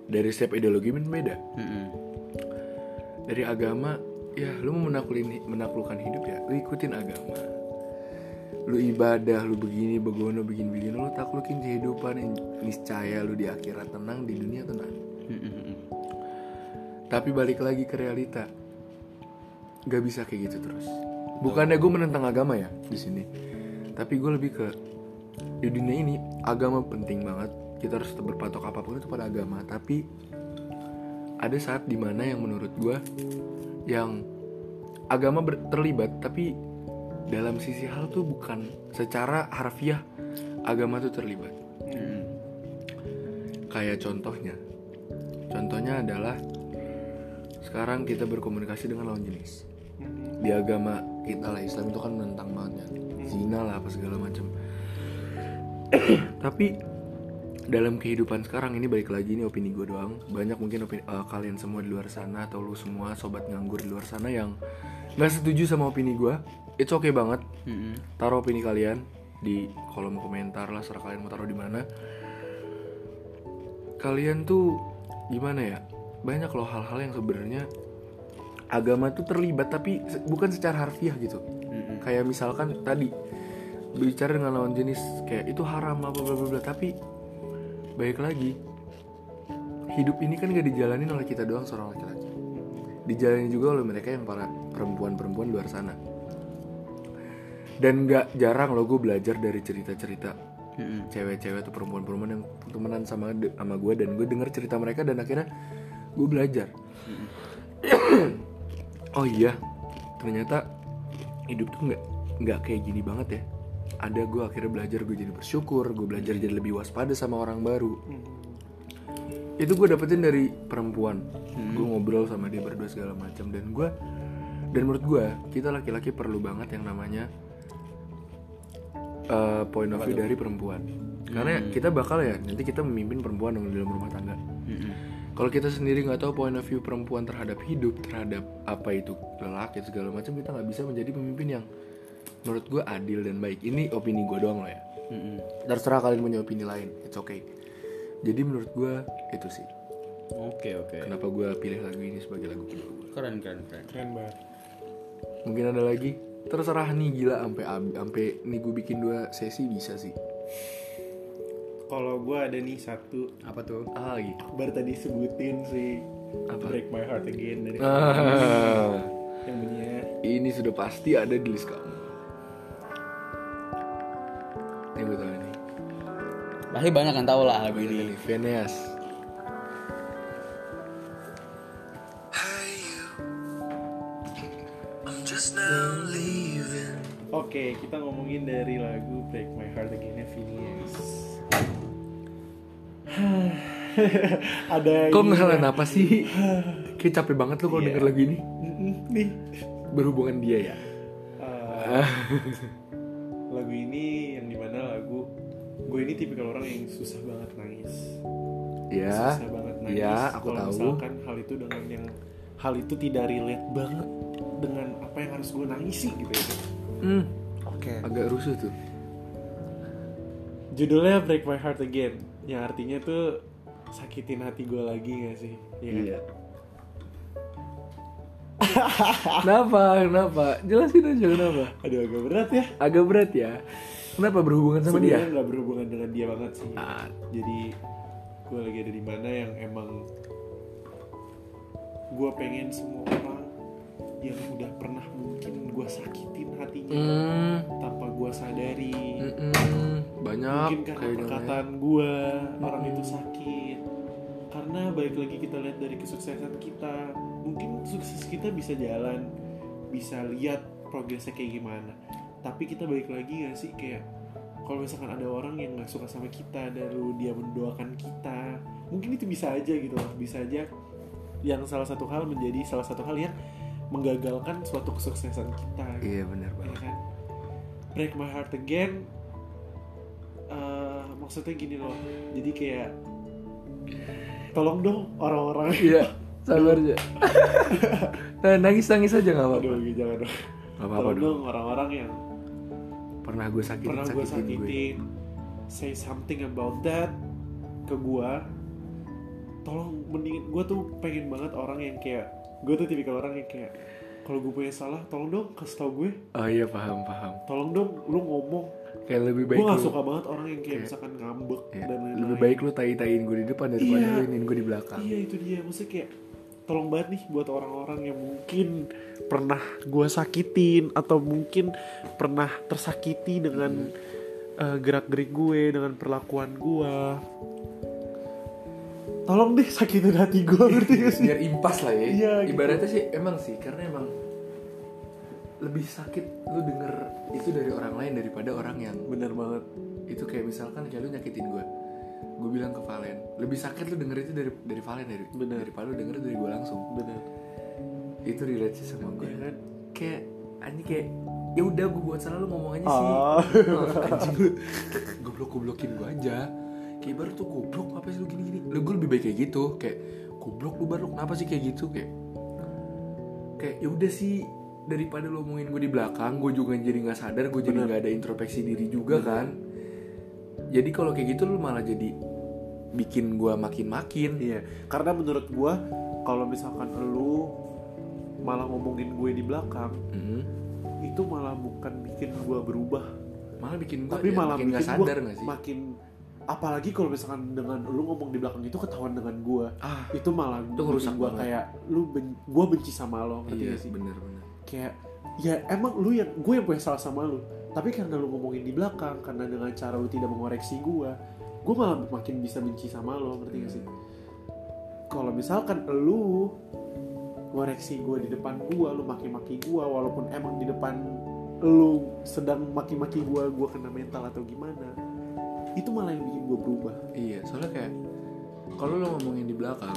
dari setiap ideologi pun beda Mm-mm. dari agama ya lu mau menaklukkan menaklukkan hidup ya lu ikutin agama lu ibadah lu begini begono begini begini lu taklukin kehidupan yang niscaya lu di akhirat tenang di dunia tenang. Tapi balik lagi ke realita, gak bisa kayak gitu terus. Bukannya gue menentang agama ya di sini, tapi gue lebih ke di dunia ini agama penting banget. Kita harus tetap berpatok apa pun itu pada agama. Tapi ada saat di mana yang menurut gue yang agama ber- terlibat, tapi dalam sisi hal tuh bukan secara harfiah agama tuh terlibat. Mm-mm. Kayak contohnya, contohnya adalah sekarang kita berkomunikasi dengan lawan jenis. Di agama kita lah Islam itu kan menentang banget kan, zina lah apa segala macam. Tapi dalam kehidupan sekarang ini balik lagi ini opini gue doang. Banyak mungkin opini, eh, kalian semua di luar sana atau lu semua sobat nganggur di luar sana yang nggak setuju sama opini gue. It's okay banget. Taruh opini kalian di kolom komentar lah, serah kalian mau taruh di mana. Kalian tuh gimana ya? Banyak loh hal-hal yang sebenarnya agama tuh terlibat tapi bukan secara harfiah gitu. Mm-mm. Kayak misalkan tadi bicara dengan lawan jenis kayak itu haram apa bla bla bla tapi baik lagi. Hidup ini kan gak dijalanin oleh kita doang seorang laki-laki. Dijalani juga oleh mereka yang para perempuan-perempuan luar sana. Dan gak jarang loh gue belajar dari cerita-cerita cewek-cewek atau perempuan-perempuan yang temenan sama sama gue. Dan gue denger cerita mereka dan akhirnya gue belajar. Oh iya ternyata hidup tuh nggak nggak kayak gini banget ya ada gue akhirnya belajar gue jadi bersyukur gue belajar jadi lebih waspada sama orang baru. Itu gue dapetin dari perempuan. Gue ngobrol sama dia berdua segala macam. Dan gue dan menurut gue kita laki-laki perlu banget yang namanya eh, point of view dari perempuan. Karena kita bakal ya nanti kita memimpin perempuan dong dalam rumah tangga. Mm-mm. kalau kita sendiri nggak tahu point of view perempuan terhadap hidup terhadap apa itu lelaki segala macam kita nggak bisa menjadi pemimpin yang menurut gue adil dan baik. Ini opini gue doang loh ya. Mm-mm. terserah kalian punya opini lain it's okay. Jadi menurut gue itu sih. Oke oke. kenapa gue pilih lagu ini sebagai lagu kedua gue Keren keren keren. keren banget. Mungkin ada lagi. Terserah nih gila sampai sampai nih gue bikin dua sesi bisa sih. Kalau gue ada nih satu. Apa tuh? ah lagi? Baru tadi sebutin sih. Apa? Break My Heart Again dari ah, yang bunyinya. Ini sudah pasti ada di list kamu ini gue tahu nih Pasti banyak yang tahu lah lagu ini ini. Veneas Oke, kita ngomongin dari lagu Break My Heart Again Phineas. ada Kok ini ngehela ya. apa sih? Kayak capek banget lo kalau Iya. denger lagu ini Nih, Berhubungan dia ya uh, lagu ini yang di mana lagu gue ini tipikal orang yang susah banget nangis. Ya susah banget nangis. Iya aku kalau tahu misalkan hal itu dengan yang hal itu tidak relate banget dengan apa yang harus gue nangisi gitu ya. hmm, Oke. Agak rusuh tuh Judulnya Break My Heart Again, yang artinya tuh sakitin hati gue lagi gak sih? Iya. kan? Iya Kenapa? Kenapa? Jelasin aja kenapa Aduh agak berat ya. Agak berat ya Kenapa berhubungan sama dia? Sebenarnya nggak berhubungan dengan dia banget sih. Ah. Jadi gue lagi ada di mana yang emang gue pengen semua orang yang udah pernah mungkin gue sakitin hatinya Hmm, tanpa gue sadari. mm-mm. Banyak mungkin karena kayaknya. perkataan gue orang itu sakit karena balik lagi kita lihat dari kesuksesan kita mungkin sukses kita bisa jalan bisa lihat progresnya kayak gimana. Tapi kita balik lagi gak sih? Kayak kalau misalkan ada orang yang nggak suka sama kita dan lalu dia mendoakan kita mungkin itu bisa aja gitu loh. Bisa aja yang salah satu hal menjadi salah satu hal yang menggagalkan suatu kesuksesan kita. Iya benar ya banget. kan? Break my heart again. Eh, maksudnya gini loh. Jadi kayak tolong dong orang-orang. Iya, sabar aja. nah, nangis nangis aja nggak apa-apa. aduh jangan dong Nggak apa-apa tolong dong. dong orang-orang yang Pernah gue sakitin, pernah gue sakitin gue. say something about that ke gue tolong mendingan gue tuh pengen banget orang yang kayak gue tuh tipikal orang yang kayak kalau gue punya salah tolong dong kasih tau gue Oh iya paham paham. tolong dong lu ngomong Kayak lebih baik gue gak lu- suka banget orang yang kayak Kayak- misalkan ngambek Iya, dan lain-lain lebih baik lu tai-taiin gue di depan daripada Iya. lu iniin gue di belakang. iya itu dia maksudnya kayak tolong banget nih buat orang-orang yang mungkin pernah gue sakitin atau mungkin pernah tersakiti dengan eh, gerak-gerik gue dengan perlakuan gue tolong deh sakitin hati gue ngerti gak sih Biar impas lah ya. Gitu. Ibaratnya sih emang sih karena emang lebih sakit lu denger itu dari orang lain daripada orang yang bener banget itu kayak misalkan kayak lu nyakitin gue gue bilang ke Valen lebih sakit lu denger itu dari dari Valen dari Bener. daripada lu denger dari gue langsung. Bener. Itu relate sih sama gue Iya kan? kayak anjing kayak ya udah gue buat salah lu ngomong aja sih. Ah. Oh, anjing lu goblok goblokin gue aja. Kayak baru tuh goblok apa sih lu gini gini lu gue lebih baik kayak gitu. Kayak goblok lu baru kenapa sih kayak gitu? Kayak kayak ya udah sih daripada lu ngomongin gue di belakang gue juga jadi nggak sadar gue jadi nggak ada introspeksi diri juga kan. Jadi kalau kayak gitu lu malah jadi bikin gue makin makin iya karena menurut gue kalau misalkan lu malah ngomongin gue di belakang Mhm. itu malah bukan bikin gue berubah. Malah bikin gue tapi malah makin bikin nggak sadar gua nggak sih? makin apalagi kalau misalkan dengan lu ngomong di belakang itu ketahuan dengan gua. Ah itu malah Itu banget. kayak lu ben, gua benci sama lo ngerti iya gak sih? bener bener. Kayak ya emang lu yang gue yang punya salah sama lu. Tapi karena lu ngomongin di belakang karena dengan cara lu tidak mengoreksi gua gua malah makin bisa benci sama lo ngerti gak sih? Kalau misalkan lu ngoreksi gua di depan gua lu maki-maki gua walaupun emang di depan lu sedang maki-maki gua gua kena mental atau gimana itu malah yang bikin gua berubah. Iya, soalnya kayak kalau lo ngomongin di belakang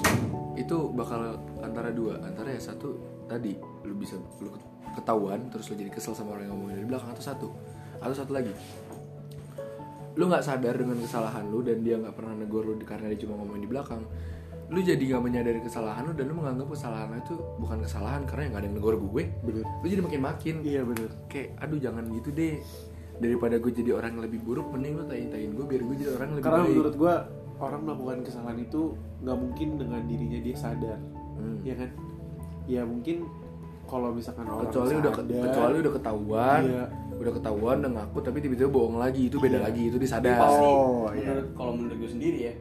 itu bakal antara dua, antara ya satu tadi lu bisa lu ketahuan terus lo jadi kesel sama orang yang ngomongin di belakang atau satu. Atau satu lagi lu nggak sadar dengan kesalahan lu dan dia nggak pernah negor lu karena dia cuma ngomongin di belakang lu jadi nggak menyadari kesalahan lu dan lu menganggap kesalahan lu itu bukan kesalahan karena yang gak ada yang negor gue. Bener. Lu jadi makin makin. Iya bener. Kayak aduh jangan gitu deh. Daripada gue jadi orang yang lebih buruk mending lu tain-tain gue biar gue jadi orang yang lebih karena baik. menurut gua orang melakukan kesalahan itu nggak mungkin dengan dirinya dia sadar. Hmm. ya kan? Ya mungkin kalau misalkan orang kecuali udah sadar, kecuali udah ketahuan. Iya. Udah ketahuan udah ngaku tapi tiba-tiba bohong lagi itu beda Iya. lagi itu disadar pasti Oh, iya. menurut kalau menurut gue sendiri ya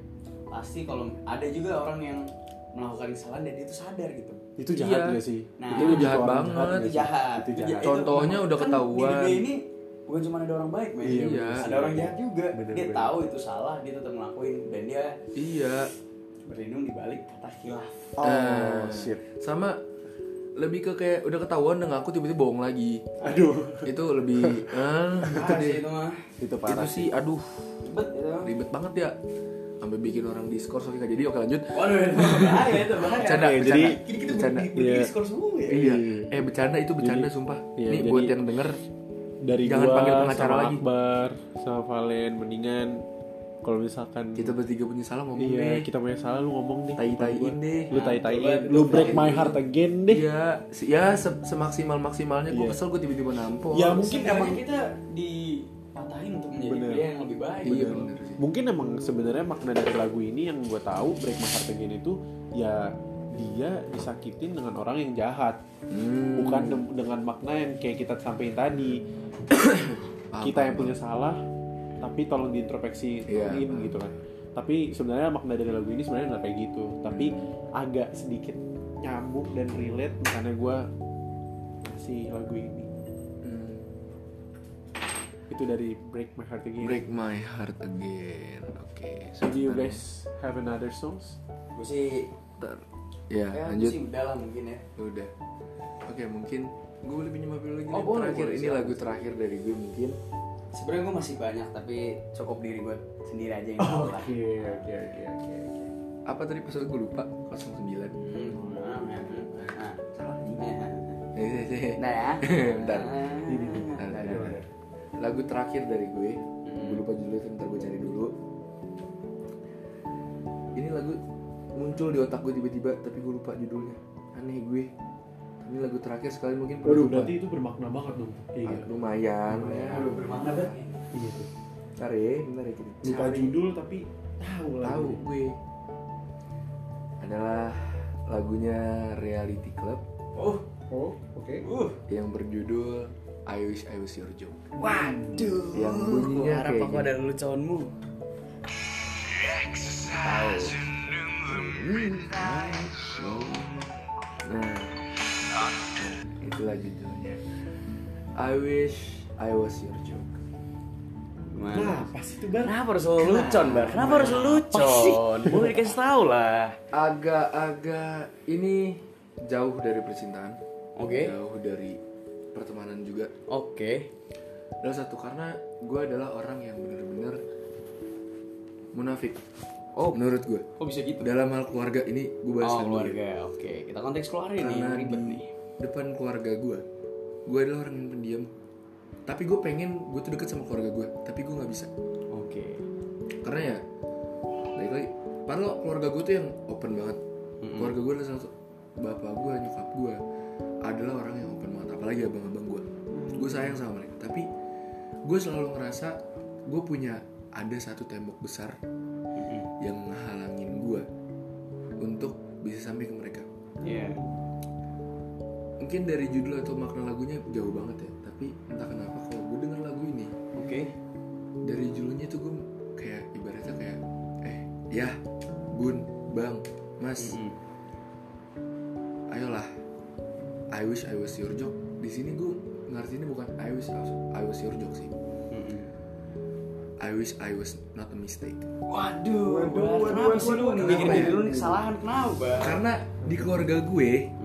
pasti kalau ada juga orang yang melakukan kesalahan dan dia itu sadar gitu itu jahat Iya. gak sih Nah, itu itu jahat banget. nggak itu jahat itu jahat Contohnya udah kan ketahuan. di dunia ini bukan cuma ada orang baik men Iya, Iya. ada orang jahat juga Bener, dia bener. tahu itu salah dia tetap ngelakuin dan dia iya berlindung di balik kata khilaf oh Eh, shit sama lebih ke kayak udah ketahuan udah ngaku tiba-tiba bohong lagi. Aduh. Itu lebih ah itu deh sih itu mah. Itu itu parah sih. aduh. Ribet itu ribet banget ya. Sampai bikin orang diskors oke nggak jadi oke lanjut. Waduh itu bahaya itu bahaya. Bercanda, Iya, bercanda. jadi kita Bercanda. Iya. skor semua ya? Iya. Eh bercanda itu bercanda Jadi- sumpah. iya, nih jadi- buat yang denger dari Jangan gua panggil pengacara sama lagi. Akbar sama Valen mendingan kalau misalkan kita bertiga punya salah ngomong iya deh. kita punya salah lu ngomong deh. Tai-taiin deh. lu tai-taiin. Coba lu lu break my heart again deh. Iya, se- ya se- semaksimal maksimalnya gue Iya. kesel gue tiba-tiba nampol. Ya, mungkin Sebenarnya emang- kita dipatahin untuk menjadi Bener. pria yang lebih baik. Iya gitu. bener mungkin emang sebenarnya makna dari lagu ini yang gue tahu break my heart again itu ya dia disakitin dengan orang yang jahat. Hmm. bukan de- dengan makna yang kayak kita sampaikan tadi. Kita yang punya salah tapi tolong diintrospeksi Iya, paham. gitu kan tapi sebenarnya makna dari lagu ini sebenarnya nggak kayak gitu tapi agak sedikit nyambung dan relate makanya gue kasih lagu ini Hmm. itu dari break my heart again Break my heart again. Oke. so do you guys have another songs Gue sih Ntar. Ya, ya lanjut. sih udah lah mungkin ya. Udah. Oke, mungkin gue boleh pinjam mobil lagi Oh, boleh, terakhir boleh, ini lagu terakhir dari gue mungkin. Sebenarnya gue masih banyak tapi cukup diri gue sendiri aja yang tahu lah. oke oke oke oke Apa tadi episode gue lupa? 09. Hmm, nah, nah, nah. Salah nih. Nah, Eh, eh, eh. Nah ya. Bentar. Nah, nah. bentar. Lagu terakhir dari gue. Hmm. Gue lupa judulnya, ntar gue cari dulu. ini lagu muncul di otak gue tiba-tiba tapi gue lupa judulnya aneh gue ini lagu terakhir sekali mungkin Waduh, lupa. berarti itu bermakna banget dong. Iya. Ah, lumayan Aduh, bermakna banget. Iya tuh. Bentar ya, bentar ya kita Lupa cari. judul tapi tahu lah. tahu gue adalah lagunya Reality Club Oh, Oh, oke. uh. yang berjudul I Wish I Was Your Joke. Waduh. Yang bunyinya Harap kayak aku ada leluconmu. Tahu. Nah, itulah judulnya. I Wish I Was Your Joke. Gimana? Nah, pas itu bar. Kenapa harus lelucon, Bar? Kenapa harus lelucon? Boleh dikasih tahu lah. Agak-agak ini jauh dari percintaan, Oke. jauh dari pertemanan juga. Oke. Dan satu karena gue adalah orang yang bener-bener munafik. Oh. menurut gue. Kok bisa gitu? Dalam hal keluarga ini gue bahas Oh, keluarga. Oke. Kita konteks keluarga nih, Karena ribet di nih. Depan keluarga gue, gue adalah orang yang pendiam. Tapi gue pengen gue tuh deket sama keluarga gue, tapi gue nggak bisa. Oke. Karena ya, baik lagi. Padahal keluarga gue tuh yang open banget. Keluarga gue adalah satu bapak gue, nyokap gue adalah orang yang open banget. Apalagi abang-abang gue. Gue sayang sama mereka. Tapi gue selalu ngerasa gue punya ada satu tembok besar yang menghalangin gue untuk bisa sampai ke mereka. Iya. Mungkin dari judul atau makna lagunya jauh banget ya. Tapi entah kenapa kalau gue denger lagu ini Oke. dari judulnya tuh gue kayak ibaratnya kayak eh ya bun bang mas Mm-mm. ayolah I wish I was your joke di sini gue ngerti ini bukan I wish I was, I was your joke sih. I wish I was not a mistake Waduh, Waduh, Bar. waduh, kenapa waduh, sih lu waduh, bikin kenapa diri ya? lu nih kesalahan kenapa? Bar? karena di keluarga gue Mm-mm.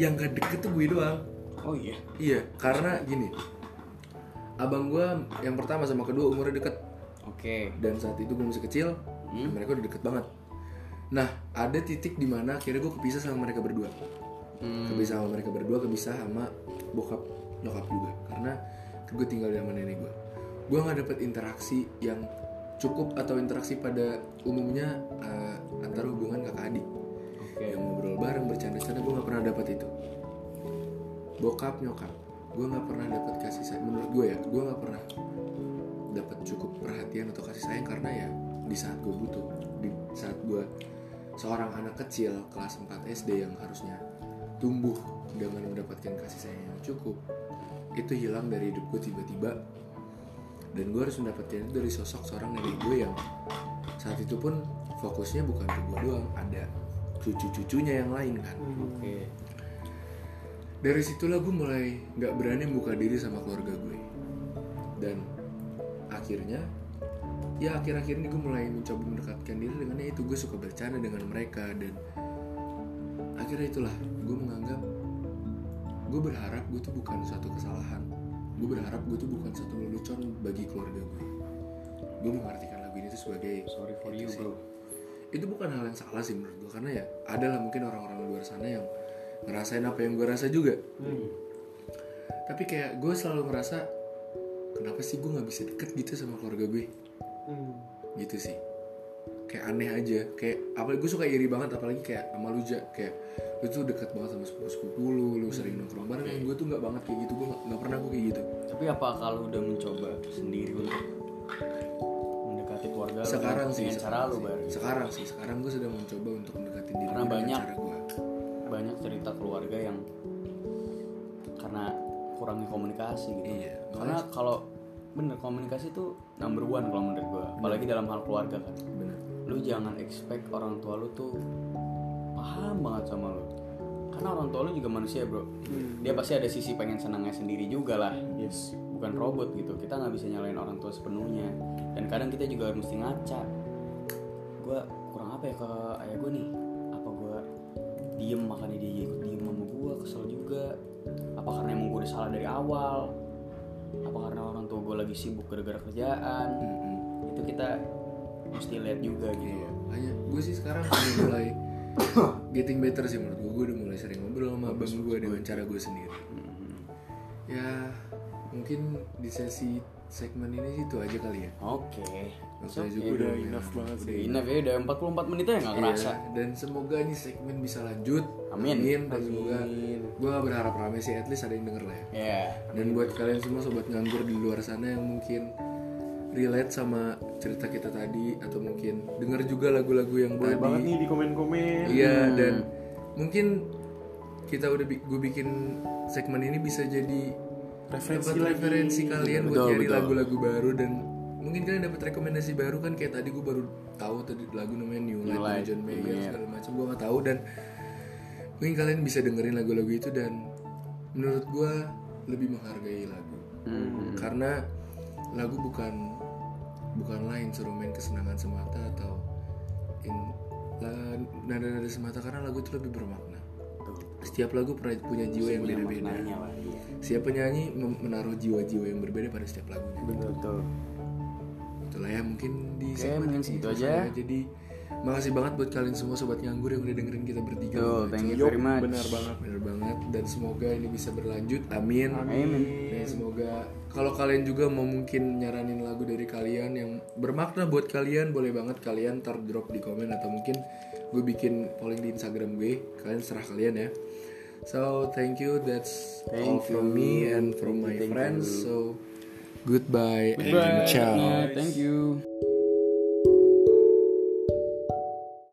Yang gak deket tuh gue doang Oh iya. iya karena gini abang gue yang pertama sama kedua umurnya deket Oke. dan saat itu gue masih kecil Hmm. mereka udah deket banget nah ada titik di mana akhirnya gue kepisah sama mereka berdua Hmm. kepisah sama mereka berdua kepisah sama bokap nyokap juga karena gue tinggal sama nenek gue gue nggak dapet interaksi yang cukup atau interaksi pada umumnya eh, antara hubungan kakak adik Oke. yang bareng bercanda-canda gue nggak pernah dapet itu. Bokap nyokap gue nggak pernah dapet kasih sayang. Menurut gue ya gue nggak pernah dapat cukup perhatian atau kasih sayang karena ya di saat gue butuh di saat gue seorang anak kecil kelas 4 SD yang harusnya tumbuh dengan mendapatkan kasih sayang yang cukup itu hilang dari hidup gue tiba-tiba. Dan gue harus mendapatkan itu dari sosok seorang nenek gue yang saat itu pun fokusnya bukan ke gue doang ada cucu-cucunya yang lain kan Oke. dari situlah gue mulai nggak berani buka diri sama keluarga gue dan akhirnya ya akhir-akhir ini gue mulai mencoba mendekatkan diri dengan ya itu gue suka bercanda dengan mereka dan akhirnya itulah gue menganggap gue berharap gue tuh bukan suatu kesalahan gue berharap gue tuh bukan satu lelucon bagi keluarga gue gue mengartikan lagu ini tuh sebagai Sorry for you, sih. bro. Itu bukan hal yang salah sih menurut gue karena ya ada lah mungkin orang-orang luar sana yang ngerasain apa yang gue rasa juga. Hmm. tapi kayak gue selalu ngerasa kenapa sih gue nggak bisa deket gitu sama keluarga gue? Hmm. gitu sih. Kayak aneh aja. Kayak apalagi gue suka iri banget apalagi kayak sama lu Ja. kayak lu tuh deket banget sama sepupu sepupu lu lu sering nongkrong bareng. Gue tuh nggak banget kayak gitu. Gue nggak pernah gue kayak gitu. Tapi apa kalau udah mencoba sendiri untuk keluarga lu sekarang dengan sih cara sekarang lu, sih. Bar? sekarang sih sekarang gue sedang mencoba untuk mendekati diri Karena gue banyak. cara gue Banyak cerita keluarga yang karena kurangnya komunikasi gitu. Iya, Karena kalau bener komunikasi itu number one kalau menurut gua, apalagi dalam hal keluarga kan. bener Lu jangan expect orang tua lu tuh paham banget sama lu. Karena orang tua lu juga manusia, Bro. Dia pasti ada sisi pengen senangnya sendiri juga lah. Yes. Bukan robot gitu. Kita nggak bisa nyalain orang tua sepenuhnya. Dan kadang kita juga harus mesti ngaca. Gue kurang apa ya ke ayah gue nih? Apa gue diem makanya dia ikut diem sama gue kesel juga. Apa karena emang gue udah salah dari awal? Apa karena orang tua gue lagi sibuk gara-gara kerjaan? Mm-mm. itu kita mesti lihat juga gitu. Iya, makanya gue sih sekarang udah mulai getting better sih menurut gue. Gue udah mulai sering ngobrol sama abang gue dengan cara gue sendiri. Hmm. Ya mungkin di sesi segmen ini sih itu aja kali ya Oke. Gak usah juga udah dong, ya. enough banget Udah sih enough ya, udah 44 menit aja nggak kerasa. Iya, dan semoga nih segmen bisa lanjut Amin. dan semoga gue gak berharap rame sih at least ada yang denger lah ya Ya. dan buat kalian semua sobat nganggur di luar sana yang mungkin relate sama cerita kita tadi atau mungkin denger juga lagu-lagu yang boleh tadi banget nih di komen-komen Iya dan mungkin kita udah gue bikin segmen ini bisa jadi Referensi dapat lagi. referensi kalian buat Betul, nyari betul. lagu-lagu baru dan mungkin kalian dapat rekomendasi baru kan kayak tadi gue baru tahu tadi lagu namanya New Light, New Light, John Mayer iya. segala macam gue nggak tahu dan mungkin kalian bisa dengerin lagu-lagu itu dan menurut gue lebih menghargai lagu Hmm. karena lagu bukan bukanlah instrumen kesenangan semata atau in la- nada-nada semata karena lagu itu lebih bermakna setiap lagu pernah punya jiwa yang Punya beda-beda maknanya lah. Iya. setiap penyanyi menaruh jiwa-jiwa yang berbeda pada setiap lagunya Betul. itulah ya mungkin di Oke, segmen mungkin segitu aja. ya. jadi makasih banget buat kalian semua sobat nganggur yang udah dengerin kita bertiga Betul, thank you very much. benar banget bener banget dan semoga ini bisa berlanjut amin Amin. Dan semoga kalau kalian juga mau mungkin nyaranin lagu dari kalian yang bermakna buat kalian boleh banget kalian ntar drop di komen atau mungkin gue bikin polling di Instagram gue kalian serah kalian ya so thank you that's all Thank from you. me and from my Thank friends you. so goodbye, Bye. and ciao Thank you.